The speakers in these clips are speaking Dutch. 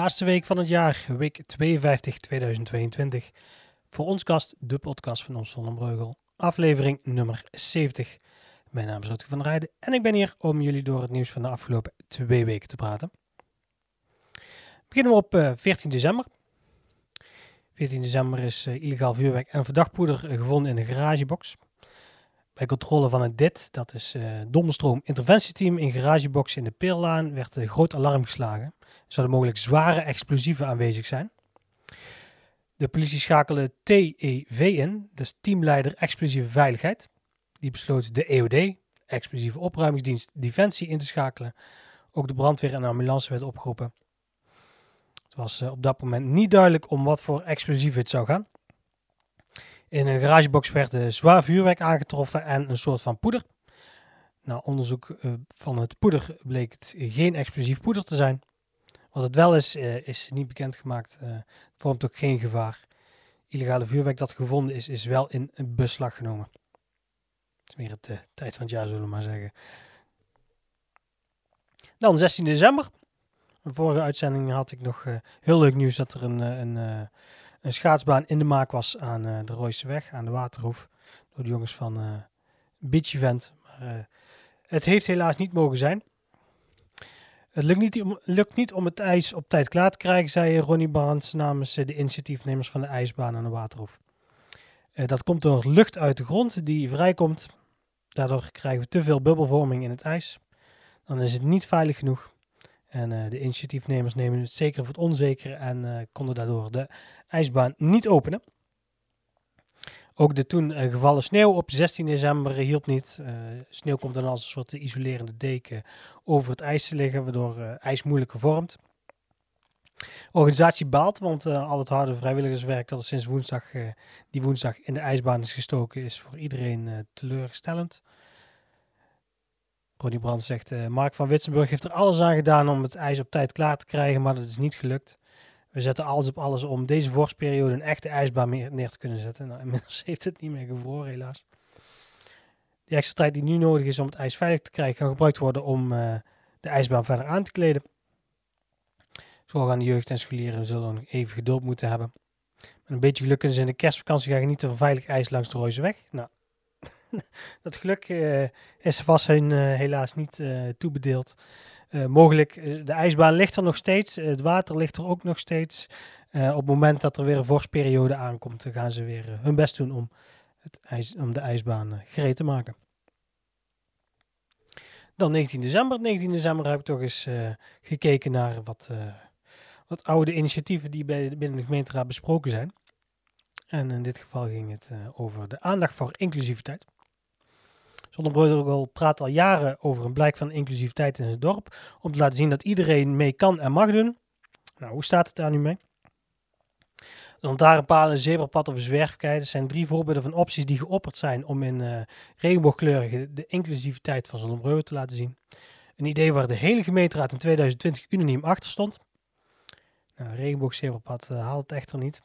laatste week van het jaar, week 52 2022. Voor ons kast, de podcast van ons Zonnebreugel, aflevering nummer 70. Mijn naam is Rutger van der Rijden en ik ben hier om jullie door het nieuws van de afgelopen twee weken te praten. Beginnen we op uh, 14 december. 14 december is uh, illegaal vuurwerk en verdacht poeder gevonden in een garagebox. Bij controle van het DIT, dat is uh, Dommelstroom Interventieteam in garagebox in de Peerlaan, werd groot alarm geslagen. Zouden mogelijk zware explosieven aanwezig zijn. De politie schakelde TEV in, is teamleider explosieve veiligheid. Die besloot de EOD, explosieve opruimingsdienst Defensie, in te schakelen. Ook de brandweer en ambulance werd opgeroepen. Het was uh, op dat moment niet duidelijk om wat voor explosief het zou gaan. In een garagebox werd uh, zwaar vuurwerk aangetroffen en een soort van poeder. Na onderzoek uh, van het poeder bleek het geen explosief poeder te zijn. Wat het wel is, uh, is niet bekendgemaakt. Het vormt ook geen gevaar. Illegale vuurwerk dat gevonden is, is wel in beslag genomen. Het is meer het tijd van het jaar, zullen we maar zeggen. Dan 16 december. In vorige uitzending had ik nog heel leuk nieuws dat er een, een een schaatsbaan in de maak was aan uh, de Rooiseweg, aan de Waterhoef. Door de jongens van uh, Beach Event. Uh, het heeft helaas niet mogen zijn. Het lukt niet, om, het ijs op tijd klaar te krijgen, zei Ronnie Barnes namens de initiatiefnemers van de ijsbaan aan de Waterhoef. dat komt door lucht uit de grond die vrijkomt. Daardoor krijgen we te veel bubbelvorming in het ijs. Dan is het niet veilig genoeg. En uh, de initiatiefnemers nemen het zeker voor het onzekere en konden daardoor de ijsbaan niet openen. Ook de toen uh, gevallen sneeuw op 16 december hielp niet. sneeuw komt dan als een soort isolerende deken over het ijs te liggen, waardoor ijs moeilijker vormt. organisatie baalt, want al het harde vrijwilligerswerk dat er sinds woensdag, die woensdag in de ijsbaan is gestoken, is voor iedereen teleurstellend. Ronnie Brand zegt, Mark van Witsenburg heeft er alles aan gedaan om het ijs op tijd klaar te krijgen, maar dat is niet gelukt. We zetten alles op alles om deze vorstperiode een echte ijsbaan neer te kunnen zetten. Nou, inmiddels heeft het niet meer gevroren, helaas. De extra tijd die nu nodig is om het ijs veilig te krijgen, kan gebruikt worden om uh, de ijsbaan verder aan te kleden. Zo gaan de jeugd en scholieren zullen even geduld moeten hebben. Met een beetje geluk kunnen ze in de kerstvakantie gaan genieten van veilig ijs langs de Rooiseweg. Nou, dat geluk uh, is vast hun uh, helaas niet toebedeeld. mogelijk, de ijsbaan ligt er nog steeds, het water ligt er ook nog steeds. op het moment dat er weer een vorstperiode aankomt, gaan ze weer hun best doen om, het ijs, om de ijsbaan gereed te maken. Dan 19 december. 19 december heb ik toch eens gekeken naar wat, wat oude initiatieven die bij, binnen de gemeenteraad besproken zijn. En in dit geval ging het over de aandacht voor inclusiviteit. Zonnebreugel praat al jaren over een blijk van inclusiviteit in het dorp. Om te laten zien dat iedereen mee kan en mag doen. Nou, hoe staat het daar nu mee? Lantaarnpalen, zebrapad of zwerfkei. zijn drie voorbeelden van opties die geopperd zijn om in uh, de inclusiviteit van Zonnebreugel te laten zien. Een idee waar de hele gemeenteraad in 2020 unaniem achter stond. Nou, regenboogzebrapad uh, haalt het echter niet.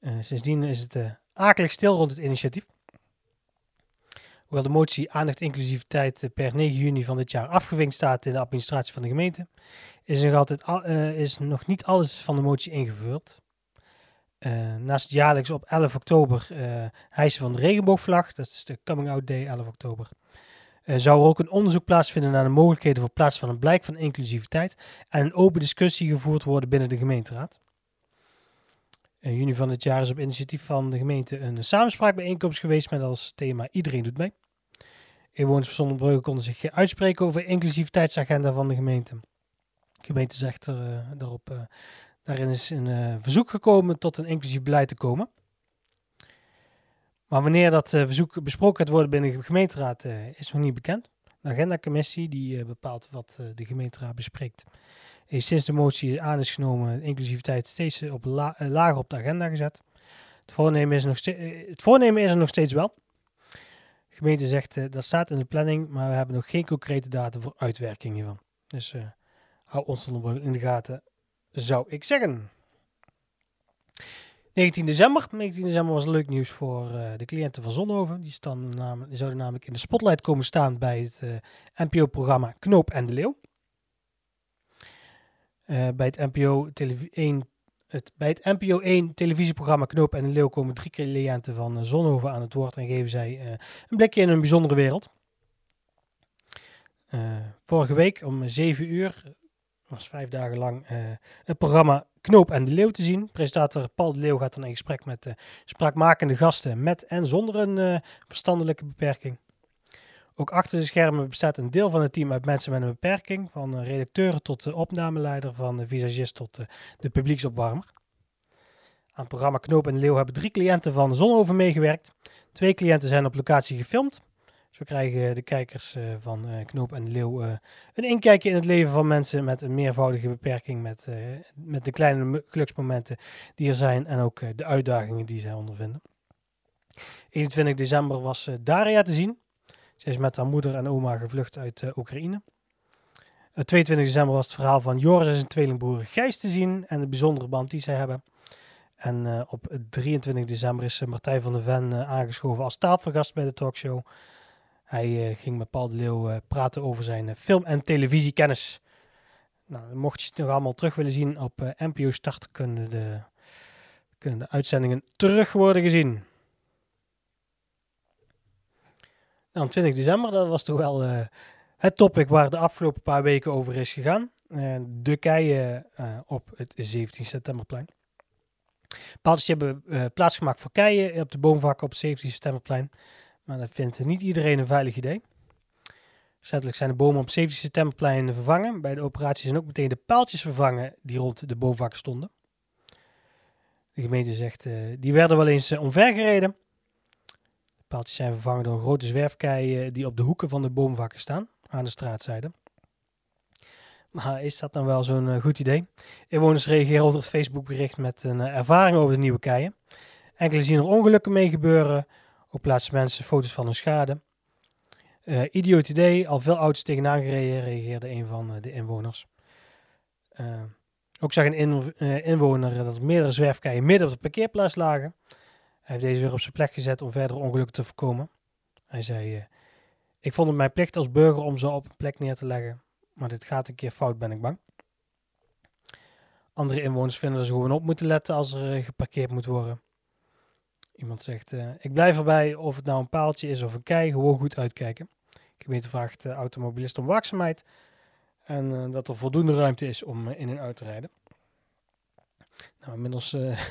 Uh, sindsdien is het akelig stil rond het initiatief. Hoewel de motie aandacht inclusiviteit per 9 juni van dit jaar afgevinkt staat in de administratie van de gemeente, is nog, uh, is nog niet alles van de motie ingevuld. Uh, naast jaarlijks op 11 oktober uh, hijsen van de regenboogvlag, dat is de Coming Out Day 11 oktober, zou er ook een onderzoek plaatsvinden naar de mogelijkheden voor plaats van een blijk van inclusiviteit en een open discussie gevoerd worden binnen de gemeenteraad. In juni van dit jaar is op initiatief van de gemeente een samenspraakbijeenkomst geweest met als thema Iedereen doet mee. Inwoners van Zonnebrugge konden zich uitspreken over de inclusiviteitsagenda van de gemeente. De gemeente zegt er, uh, daarop, uh, daarin is een uh, verzoek gekomen tot een inclusief beleid te komen. Maar wanneer dat verzoek besproken gaat worden binnen de gemeenteraad is nog niet bekend. De agendacommissie die bepaalt wat de gemeenteraad bespreekt. Is sinds de motie aan is genomen inclusiviteit steeds op la lager op de agenda gezet. Het voornemen, is nog het voornemen is er nog steeds wel. Gemeente zegt uh, dat staat in de planning, maar we hebben nog geen concrete data voor uitwerking hiervan. Dus uh, hou ons dan in de gaten, zou ik zeggen. 19 december. 19 december was leuk nieuws voor uh, de cliënten van Zonhoven. Die, die, zouden namelijk in de spotlight komen staan bij het NPO-programma Knoop en de Leeuw. bij, het NPO 1, het, bij het NPO 1 televisieprogramma Knoop en de Leeuw komen drie cliënten van Zonhoven aan het woord en geven zij een blikje in een bijzondere wereld. vorige week om 7 uur was vijf dagen lang het programma Knoop en de Leeuw te zien. Presentator Paul de Leeuw gaat dan in gesprek met uh, spraakmakende gasten met en zonder een uh, verstandelijke beperking. Ook achter de schermen bestaat een deel van het team uit mensen met een beperking, van uh, redacteuren tot de opnameleider, van de visagist tot de publieksopwarmer. Aan het programma Knoop en Leeuw hebben drie cliënten van Zonhoven meegewerkt. Twee cliënten zijn op locatie gefilmd. Zo krijgen de kijkers van Knoop en Leeuw een inkijkje in het leven van mensen met een meervoudige beperking. Met, met de kleine geluksmomenten die er zijn en ook de uitdagingen die zij ondervinden. 21 december was Daria te zien. Ze is met haar moeder en oma gevlucht uit Oekraïne. 22 december was het verhaal van Joris en zijn tweelingbroer Gijs te zien en de bijzondere band die zij hebben. En op 23 december is Martijn van der Ven aangeschoven als tafelgast bij de talkshow. Hij ging met Paul de Leeuw praten over zijn film- en televisiekennis. Nou, mocht je het nog allemaal terug willen zien op NPO Start, kunnen de, kunnen de uitzendingen terug worden gezien. Nou, 20 december, dat was toch wel het topic waar de afgelopen paar weken over is gegaan. de keien op het 17 septemberplein. Paaltjes hebben plaatsgemaakt voor keien op de boomvakken op het 17 septemberplein. Maar dat vindt niet iedereen een veilig idee. Recentelijk zijn de bomen op 17 septemberplein vervangen. Bij de operatie zijn ook meteen de paaltjes vervangen die rond de boomvakken stonden. De gemeente zegt, die werden wel eens omvergereden. Paaltjes zijn vervangen door grote zwerfkeien die op de hoeken van de boomvakken staan, aan de straatzijde. Maar is dat dan wel zo'n uh, goed idee? Inwoners reageren onder het Facebookbericht met een ervaring over de nieuwe keien. Enkele zien er ongelukken mee gebeuren, ook plaatsen mensen foto's van hun schade. Uh, idioot idee, al veel auto's tegenaan gereden, reageerde een van de inwoners. Ook zag een in, inwoner dat er meerdere zwerfkeien midden op de parkeerplaats lagen. Hij heeft deze weer op zijn plek gezet om verdere ongelukken te voorkomen. Hij zei, ik vond het mijn plicht als burger om ze op een plek neer te leggen. Maar dit gaat een keer fout, ben ik bang. Andere inwoners vinden dat ze gewoon op moeten letten als er geparkeerd moet worden. Iemand zegt, uh, ik blijf erbij of het nou een paaltje is of een kei, gewoon goed uitkijken. Gemeente vraagt de uh, automobilist om waakzaamheid en dat er voldoende ruimte is om in en uit te rijden. Nou, inmiddels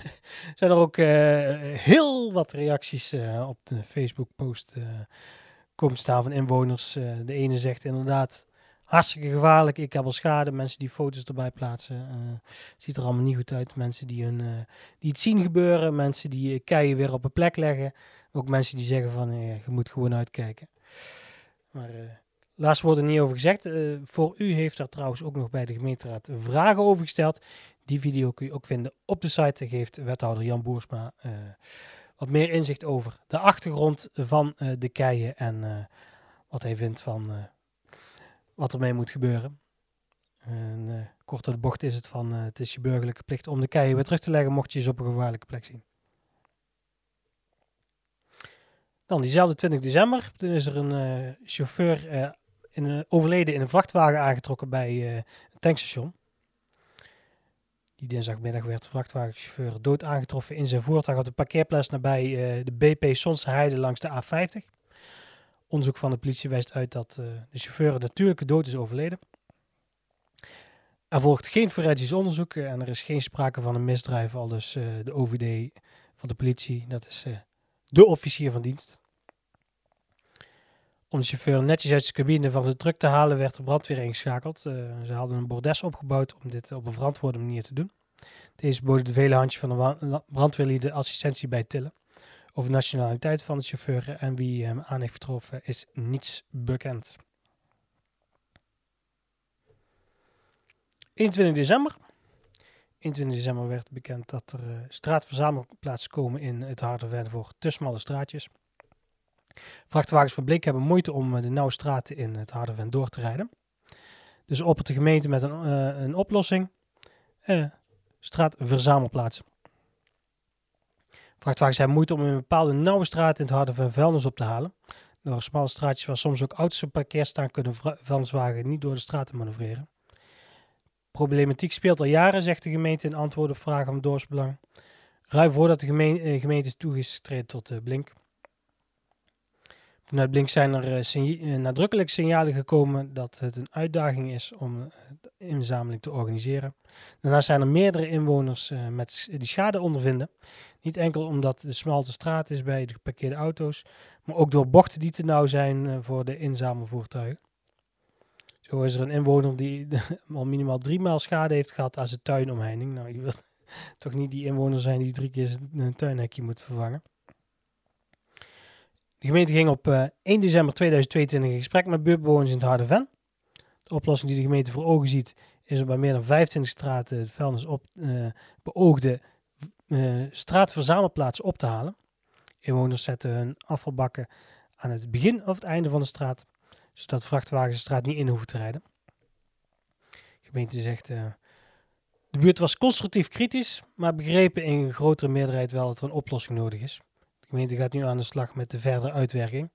zijn er ook heel wat reacties op de Facebook-post komen staan van inwoners. de ene zegt inderdaad, hartstikke gevaarlijk. Ik heb al schade. Mensen die foto's erbij plaatsen. Ziet er allemaal niet goed uit. Mensen die, hun, die het zien gebeuren. Mensen die keien weer op een plek leggen. Ook mensen die zeggen van je moet gewoon uitkijken. Maar laatst wordt er niet over gezegd. voor u heeft er trouwens ook nog bij de gemeenteraad vragen over gesteld. Die video kun je ook vinden op de site. geeft wethouder Jan Boersma wat meer inzicht over de achtergrond van de keien. En wat hij vindt van wat ermee moet gebeuren. En, kort door de bocht is het van, het is je burgerlijke plicht om de keien weer terug te leggen mocht je ze op een gevaarlijke plek zien. Dan diezelfde 20 december, toen is er een chauffeur in een, overleden in een vrachtwagen aangetrokken bij een tankstation. Die dinsdagmiddag werd vrachtwagenchauffeur dood aangetroffen in zijn voertuig op de parkeerplaats nabij de BP Sonse Heide langs de A50. Onderzoek van de politie wijst uit dat uh, de chauffeur natuurlijke dood is overleden. Er volgt geen forensisch onderzoek en er is geen sprake van een misdrijf, al dus de OVD van de politie. Dat is de officier van dienst. Om de chauffeur netjes uit zijn cabine van de truck te halen, werd de brandweer ingeschakeld. ze hadden een bordes opgebouwd om dit op een verantwoorde manier te doen. Deze boden de vele handjes van de brandweerlieden assistentie bij tillen. Over nationaliteit van de chauffeur en wie hem aan heeft getroffen is niets bekend. 21 december. 21 december werd bekend dat er uh, straatverzamelplaatsen komen in het Harderwijn voor te smalle straatjes. Vrachtwagens van Blik hebben moeite om uh, de nauwe straten in het Harderwijn door te rijden. Dus op de gemeente met een, uh, een oplossing. straatverzamelplaatsen. Vrachtwagens hebben moeite om in een bepaalde nauwe straat in het harde van vuilnis op te halen. Door smalle straatjes waar soms ook auto's op parkeer staan, kunnen vuilniswagen niet door de straat manoeuvreren. problematiek speelt al jaren, zegt de gemeente in antwoord op vragen van dorpsbelang. Ruim voordat de gemeente, eh, gemeente is toegestreden tot de Blink. Vanuit Blink zijn er uh, sign nadrukkelijk signalen gekomen dat het een uitdaging is om de inzameling te organiseren. Daarnaast zijn er meerdere inwoners met die schade ondervinden. Niet enkel omdat de smalte straat is bij de geparkeerde auto's, maar ook door bochten die te nauw zijn voor de inzamelvoertuigen. Zo is er een inwoner die al minimaal drie maal schade heeft gehad aan zijn tuinomheining. Nou, je wilt toch niet die inwoner zijn die drie keer zijn tuinhekje moet vervangen. De gemeente ging op uh, 1 december 2022 in gesprek met buurtbewoners in het Harde Ven. De oplossing die de gemeente voor ogen ziet is om bij meer dan 25 straten het vuilnis op uh, beoogde uh, straatverzamelplaats op te halen. Inwoners zetten hun afvalbakken aan het begin of het einde van de straat, zodat vrachtwagens de straat niet in hoeven te rijden. De gemeente zegt, de buurt was constructief kritisch, maar begrepen in grotere meerderheid wel dat er een oplossing nodig is. Gemeente gaat nu aan de slag met de verdere uitwerking.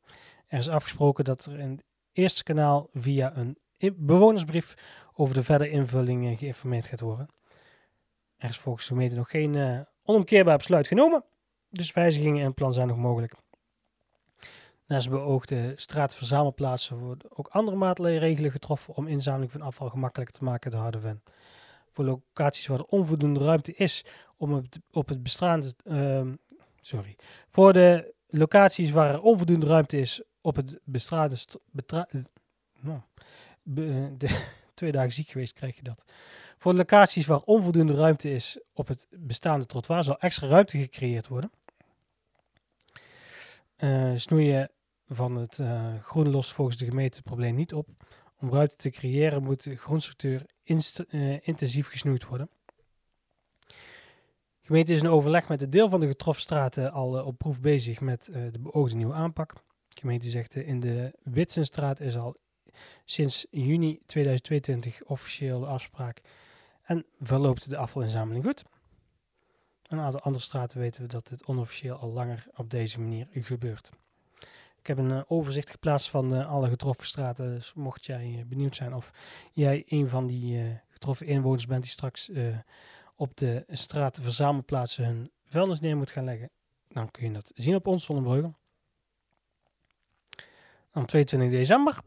Er is afgesproken dat er in het eerste kanaal via een bewonersbrief over de verdere invulling geïnformeerd gaat worden. Er is volgens de gemeente nog geen uh, onomkeerbaar besluit genomen, dus wijzigingen in het plan zijn nog mogelijk. Naast beoogde straatverzamelplaatsen worden ook andere maatregelen getroffen om inzameling van afval gemakkelijker te maken te Harderven. Voor locaties waar er onvoldoende ruimte is om op het bestaande. Uh, sorry. Voor de locaties waar onvoldoende ruimte is op het bestaande. Betra, nou, be, de, twee dagen ziek geweest krijg je dat. Voor de locaties waar onvoldoende ruimte is op het bestaande trottoir zal extra ruimte gecreëerd worden. Uh, snoeien van het groen lost volgens de gemeente het probleem niet op. Om ruimte te creëren moet de grondstructuur intensief gesnoeid worden. De gemeente is in overleg met een deel van de getroffen straten al uh, op proef bezig met uh, de beoogde nieuwe aanpak. De gemeente zegt in de Witsenstraat is al sinds juni 2022 officieel de afspraak en verloopt de afvalinzameling goed. Een aantal andere straten weten we dat het onofficieel al langer op deze manier gebeurt. Ik heb een overzicht geplaatst van alle getroffen straten. Dus mocht jij benieuwd zijn of jij een van die getroffen inwoners bent die straks op de straatverzamelplaatsen hun vuilnis neer moet gaan leggen, dan kun je dat zien op ons Zonnebrugge. Dan 22 december.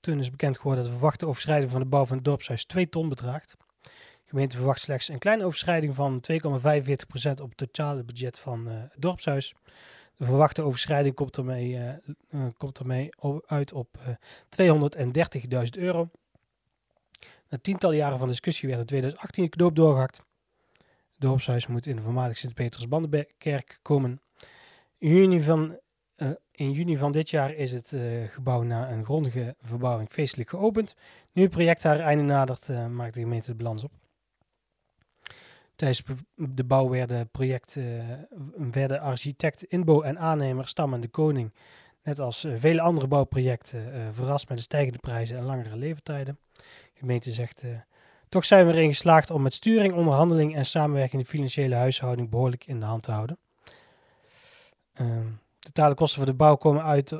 Toen is bekend geworden dat de verwachte overschrijding van de bouw van het dorpshuis 2 ton bedraagt. De gemeente verwacht slechts een kleine overschrijding van 2,45% op het totale budget van het dorpshuis. De verwachte overschrijding komt ermee, uh, uh, komt ermee uit op uh, 230.000 euro. Na tientallen jaren van discussie werd in 2018 de knoop doorgehakt. Het dorpshuis moet in de voormalige Sint-Petersbandenkerk komen. In juni, van, in juni van dit jaar is het gebouw na een grondige verbouwing feestelijk geopend. Nu het project haar einde nadert, maakt de gemeente de balans op. Tijdens de bouw werden, project, werden architect, inbouw en aannemer Stam en de Koning, net als vele andere bouwprojecten, verrast met de stijgende prijzen en langere leeftijden. Gemeente zegt, toch zijn we erin geslaagd om met sturing, onderhandeling en samenwerking de financiële huishouding behoorlijk in de hand te houden. Ehm, de totale kosten voor de bouw komen uit,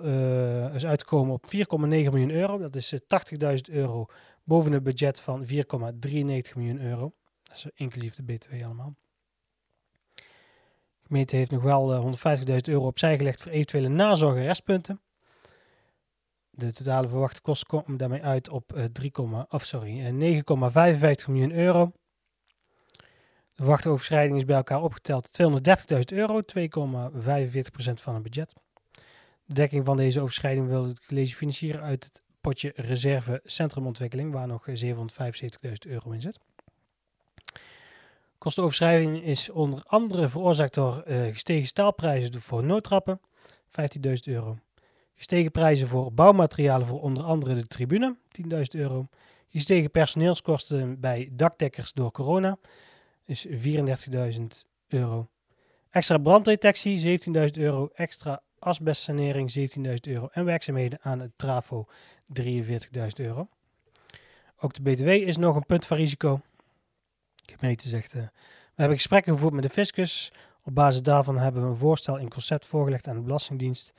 is uitgekomen op 4,9 miljoen euro. Dat is 80.000 euro boven het budget van 4,93 miljoen euro. Dat is inclusief de BTW allemaal. De gemeente heeft nog wel uh, 150.000 euro opzij gelegd voor eventuele nazorg en restpunten. De totale verwachte kosten komen daarmee uit op uh, 3, of sorry, 9,55 miljoen euro. De verwachte overschrijding is bij elkaar opgeteld 230.000 euro, 2,45% van het budget. De dekking van deze overschrijding wil het college financieren uit het potje reserve centrumontwikkeling, waar nog 775.000 euro in zit. Kostenoverschrijding is onder andere veroorzaakt door gestegen staalprijzen voor noodtrappen, 15.000 euro. Gestegen prijzen voor bouwmaterialen voor onder andere de tribune, 10.000 euro. Gestegen personeelskosten bij dakdekkers door corona is 34.000 euro. Extra branddetectie 17.000 euro. Extra asbestsanering 17.000 euro. En werkzaamheden aan het trafo 43.000 euro. Ook de BTW is nog een punt van risico. De gemeente zegt, uh, we hebben gesprekken gevoerd met de fiscus. Op basis daarvan hebben we een voorstel in concept voorgelegd aan de Belastingdienst.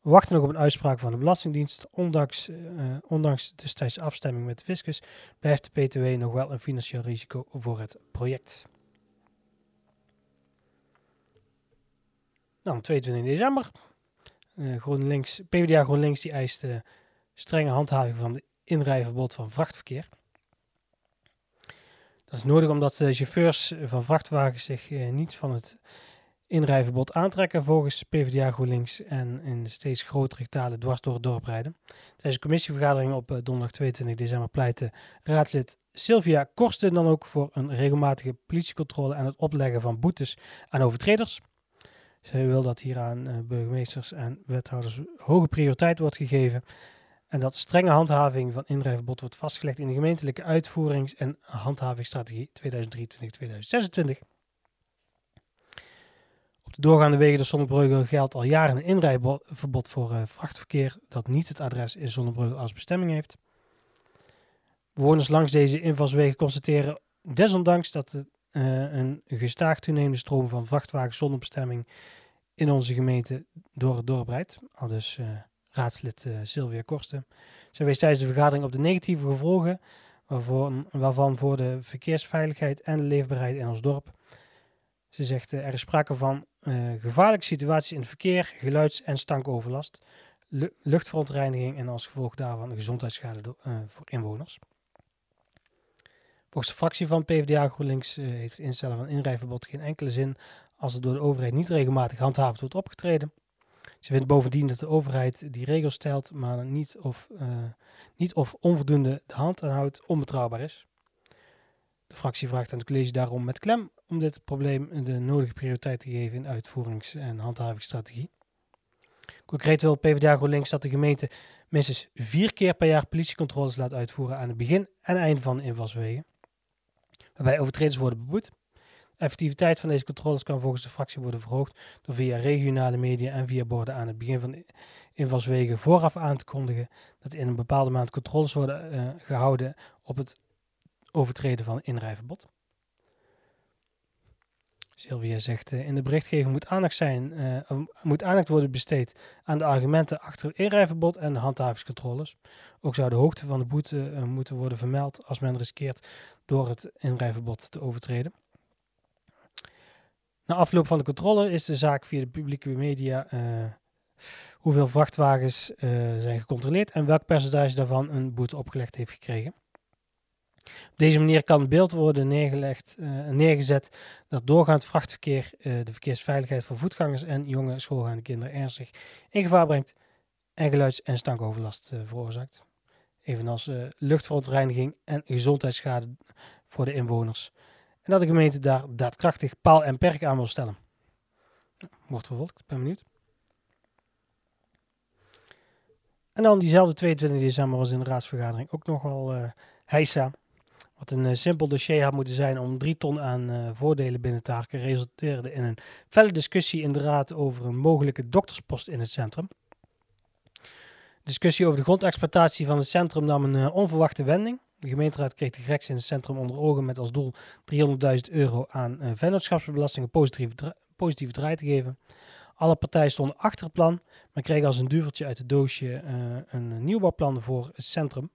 We wachten nog op een uitspraak van de Belastingdienst. Ondanks, uh, ondanks destijds afstemming met de fiscus blijft de BTW nog wel een financieel risico voor het project. Dan 22 december. Uh, GroenLinks, PvdA GroenLinks die eist strenge handhaving van het inrijverbod van vrachtverkeer. Dat is nodig omdat de chauffeurs van vrachtwagens zich uh, niets van het inrijverbod aantrekken volgens PvdA GroenLinks en in steeds grotere getalen dwars door het dorp rijden. Tijdens de commissievergadering op donderdag 22 december pleitte raadslid Sylvia Korsten dan ook voor een regelmatige politiecontrole en het opleggen van boetes aan overtreders. Zij wil dat hier aan uh, burgemeesters en wethouders hoge prioriteit wordt gegeven. En dat strenge handhaving van inrijverbod wordt vastgelegd in de gemeentelijke uitvoerings- en handhavingsstrategie 2023-2026. Op de doorgaande wegen de Zonnebreugel geldt al jaren een inrijverbod voor uh, vrachtverkeer dat niet het adres in Zonnebreugel als bestemming heeft. Bewoners langs deze invalswegen constateren desondanks dat uh, een gestaag toenemende stroom van vrachtwagens zonder bestemming in onze gemeente door het dorp rijdt. Al dus uh, raadslid Sylvia Korsten. Zij wees tijdens de vergadering op de negatieve gevolgen waarvan, waarvan voor de verkeersveiligheid en de leefbaarheid in ons dorp. Ze zegt er is sprake van gevaarlijke situaties in het verkeer, geluids- en stankoverlast, luchtverontreiniging en als gevolg daarvan gezondheidsschade voor inwoners. Volgens de fractie van PvdA GroenLinks uh, heeft het instellen van inrijverbod geen enkele zin als het door de overheid niet regelmatig handhavend wordt opgetreden. Ze vindt bovendien dat de overheid die regels stelt, maar niet of, niet of onvoldoende de hand aanhoudt, onbetrouwbaar is. De fractie vraagt aan het college daarom met klem om dit probleem de nodige prioriteit te geven in uitvoerings- en handhavingsstrategie. Concreet wil PvdA GroenLinks dat de gemeente minstens vier keer per jaar politiecontroles laat uitvoeren aan het begin en einde van de invalswegen waarbij overtreders worden beboet. De effectiviteit van deze controles kan volgens de fractie worden verhoogd door via regionale media en via borden aan het begin van invalswegen vooraf aan te kondigen dat in een bepaalde maand controles worden uh, gehouden op het overtreden van inrijverbod. Sylvia zegt, uh, in de berichtgeving moet aandacht, zijn, uh, moet aandacht worden besteed aan de argumenten achter het inrijverbod en de handhavingscontroles. Ook zou de hoogte van de boete uh, moeten worden vermeld als men riskeert door het inrijverbod te overtreden. Na afloop van de controle is de zaak via de publieke media hoeveel vrachtwagens zijn gecontroleerd en welk percentage daarvan een boete opgelegd heeft gekregen. Op deze manier kan het beeld worden neergelegd, uh, neergezet dat doorgaand vrachtverkeer uh, de verkeersveiligheid van voetgangers en jonge schoolgaande kinderen ernstig in gevaar brengt en geluids- en stankoverlast uh, veroorzaakt. Evenals luchtverontreiniging en gezondheidsschade voor de inwoners. En dat de gemeente daar daadkrachtig paal en perk aan wil stellen. Wordt vervolgd, ben benieuwd. En dan diezelfde 22 december was in de raadsvergadering ook nogal uh, heisa. Wat een uh, simpel dossier had moeten zijn om drie ton aan uh, voordelen binnen te harken, resulteerde in een felle discussie in de raad over een mogelijke dokterspost in het centrum. Discussie over de grondexploitatie van het centrum nam een uh, onverwachte wending. De gemeenteraad kreeg de greks in het centrum onder ogen met als doel 300.000 euro aan vennootschapsbelasting een positieve, dra draai te geven. Alle partijen stonden achter het plan, maar kregen als een duveltje uit het doosje een nieuwbouwplan voor het centrum.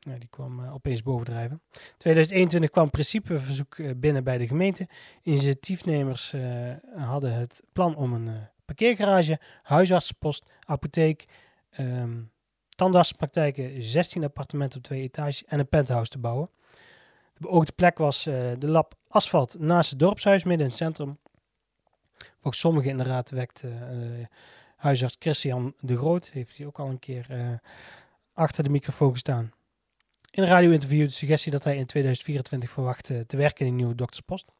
Die kwam uh, opeens bovendrijven. 2021 kwam principeverzoek uh, binnen bij de gemeente. Initiatiefnemers uh, hadden het plan om een parkeergarage, huisartsenpost, apotheek, um, tandartspraktijken, 16 appartementen op twee etages en een penthouse te bouwen. De beoogde plek was de lab asfalt naast het dorpshuis midden in het centrum. Volgens sommigen in de raad wekt huisarts Christian de Groot, heeft hij ook al een keer achter de microfoon gestaan in een radio-interview de suggestie dat hij in 2024 verwacht te werken in een nieuwe dokterspost.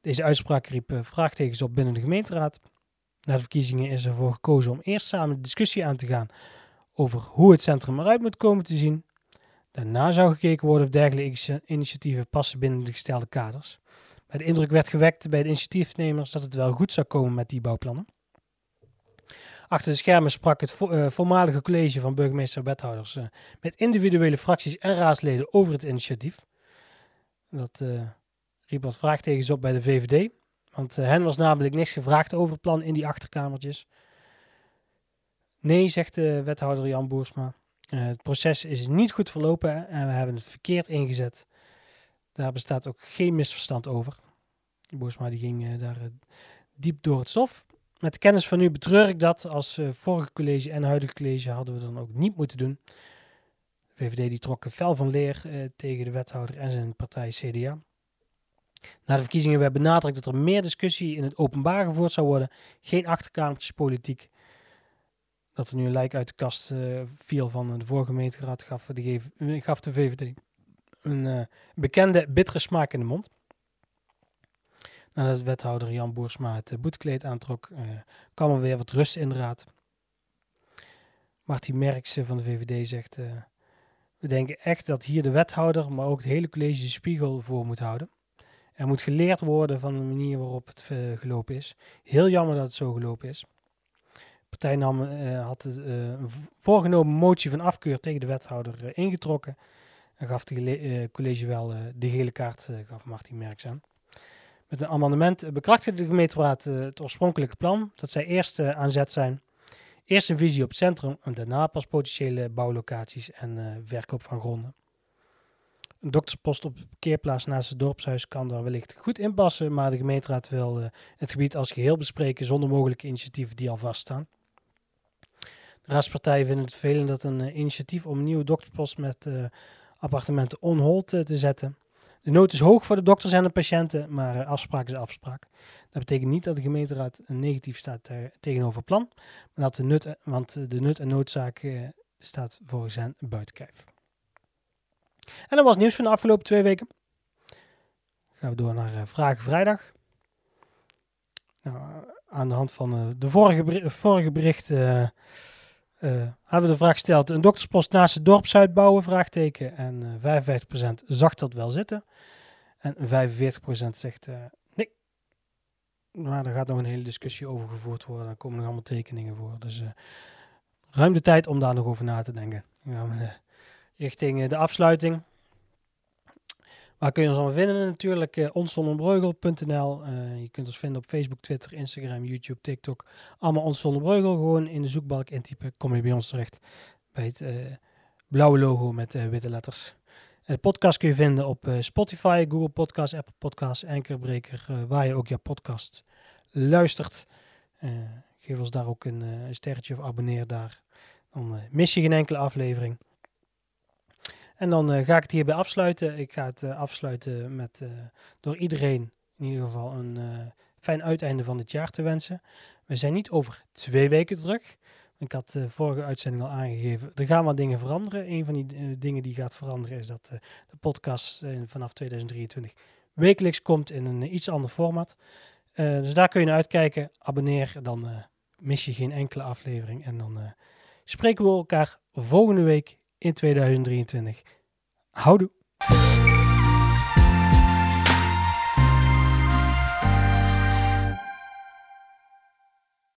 Deze uitspraak riep uh, vraagtekens op binnen de gemeenteraad. Na de verkiezingen is ervoor gekozen om eerst samen de discussie aan te gaan over hoe het centrum eruit moet komen te zien. Daarna zou gekeken worden of dergelijke initiatieven passen binnen de gestelde kaders. Maar de indruk werd gewekt bij de initiatiefnemers dat het wel goed zou komen met die bouwplannen. Achter de schermen sprak het uh, voormalige college van burgemeester en wethouders uh, met individuele fracties en raadsleden over het initiatief. Dat uh, riep wat vraagtekens op bij de VVD, want hen was namelijk niks gevraagd over het plan in die achterkamertjes. Nee, zegt de wethouder Jan Boersma. Het proces is niet goed verlopen en we hebben het verkeerd ingezet. Daar bestaat ook geen misverstand over. Boersma die ging daar diep door het stof. Met de kennis van nu betreur ik dat. Als vorige college en huidige college hadden we dan ook niet moeten doen. De VVD die trok fel van leer tegen de wethouder en zijn partij CDA. Na de verkiezingen werd benadrukt dat er meer discussie in het openbaar gevoerd zou worden. Geen achterkamertjespolitiek. Dat er nu een lijk uit de kast uh, viel van de vorige gemeenteraad gaf de, gaf de VVD een bekende bittere smaak in de mond. Nadat wethouder Jan Boersma het uh, boetekleed aantrok, kwam er weer wat rust in de raad. Martin Merks van de VVD zegt... we denken echt dat hier de wethouder, maar ook het hele college de spiegel voor moet houden. Er moet geleerd worden van de manier waarop het gelopen is. Heel jammer dat het zo gelopen is. De partij had een voorgenomen motie van afkeur tegen de wethouder ingetrokken. En gaf het college wel de gele kaart, gaf Martin Merks aan. Met een amendement bekrachtigde de gemeenteraad het oorspronkelijke plan. Dat zij eerst aan zet zijn. Eerst een visie op het centrum en daarna pas potentiële bouwlocaties en verkoop van gronden. Een dokterspost op de parkeerplaats naast het dorpshuis kan daar wellicht goed inpassen, maar de gemeenteraad wil het gebied als geheel bespreken zonder mogelijke initiatieven die al vaststaan. De raadspartijen vinden het vervelend dat een initiatief om een nieuwe dokterspost met appartementen on hold te zetten. De nood is hoog voor de dokters en de patiënten, maar afspraak is afspraak. Dat betekent niet dat de gemeenteraad negatief staat tegenover het plan, maar dat de nut, want de nut en noodzaak staat volgens hen buiten kijf. En dat was nieuws van de afgelopen twee weken. gaan we door naar Vragen Vrijdag. Nou, aan de hand van de vorige, vorige bericht hebben we de vraag gesteld: een dokterspost naast het dorpshuis bouwen? Vraagteken. En 55% zag dat wel zitten. En 45% zegt nee. Maar daar gaat nog een hele discussie over gevoerd worden. Er komen nog allemaal tekeningen voor. Dus ruim de tijd om daar nog over na te denken. Ja, richting eh, de afsluiting. Waar kun je ons allemaal vinden? Natuurlijk uh, eh, onsonderbreugel.nl. Uh, eh, je kunt ons vinden op Facebook, Twitter, Instagram, YouTube, TikTok. Allemaal Ons. Gewoon in de zoekbalk intypen. Kom je bij ons terecht. Bij het blauwe logo met witte letters. De podcast kun je vinden op Spotify, Google Podcasts, Apple Podcasts, Anchorbreaker. waar je ook je podcast luistert. geef ons daar ook een, een sterretje of abonneer daar. Dan mis je geen enkele aflevering. En dan uh, ga ik het hierbij afsluiten. Ik ga het uh, afsluiten met uh, door iedereen in ieder geval een fijn uiteinde van het jaar te wensen. We zijn niet over twee weken terug. Ik had de vorige uitzending al aangegeven. Er gaan wat dingen veranderen. Een van die dingen die gaat veranderen is dat de podcast vanaf 2023 wekelijks komt in een iets ander format. dus daar kun je naar uitkijken. Abonneer, dan mis je geen enkele aflevering. En dan spreken we elkaar volgende week in 2023. Houdoe!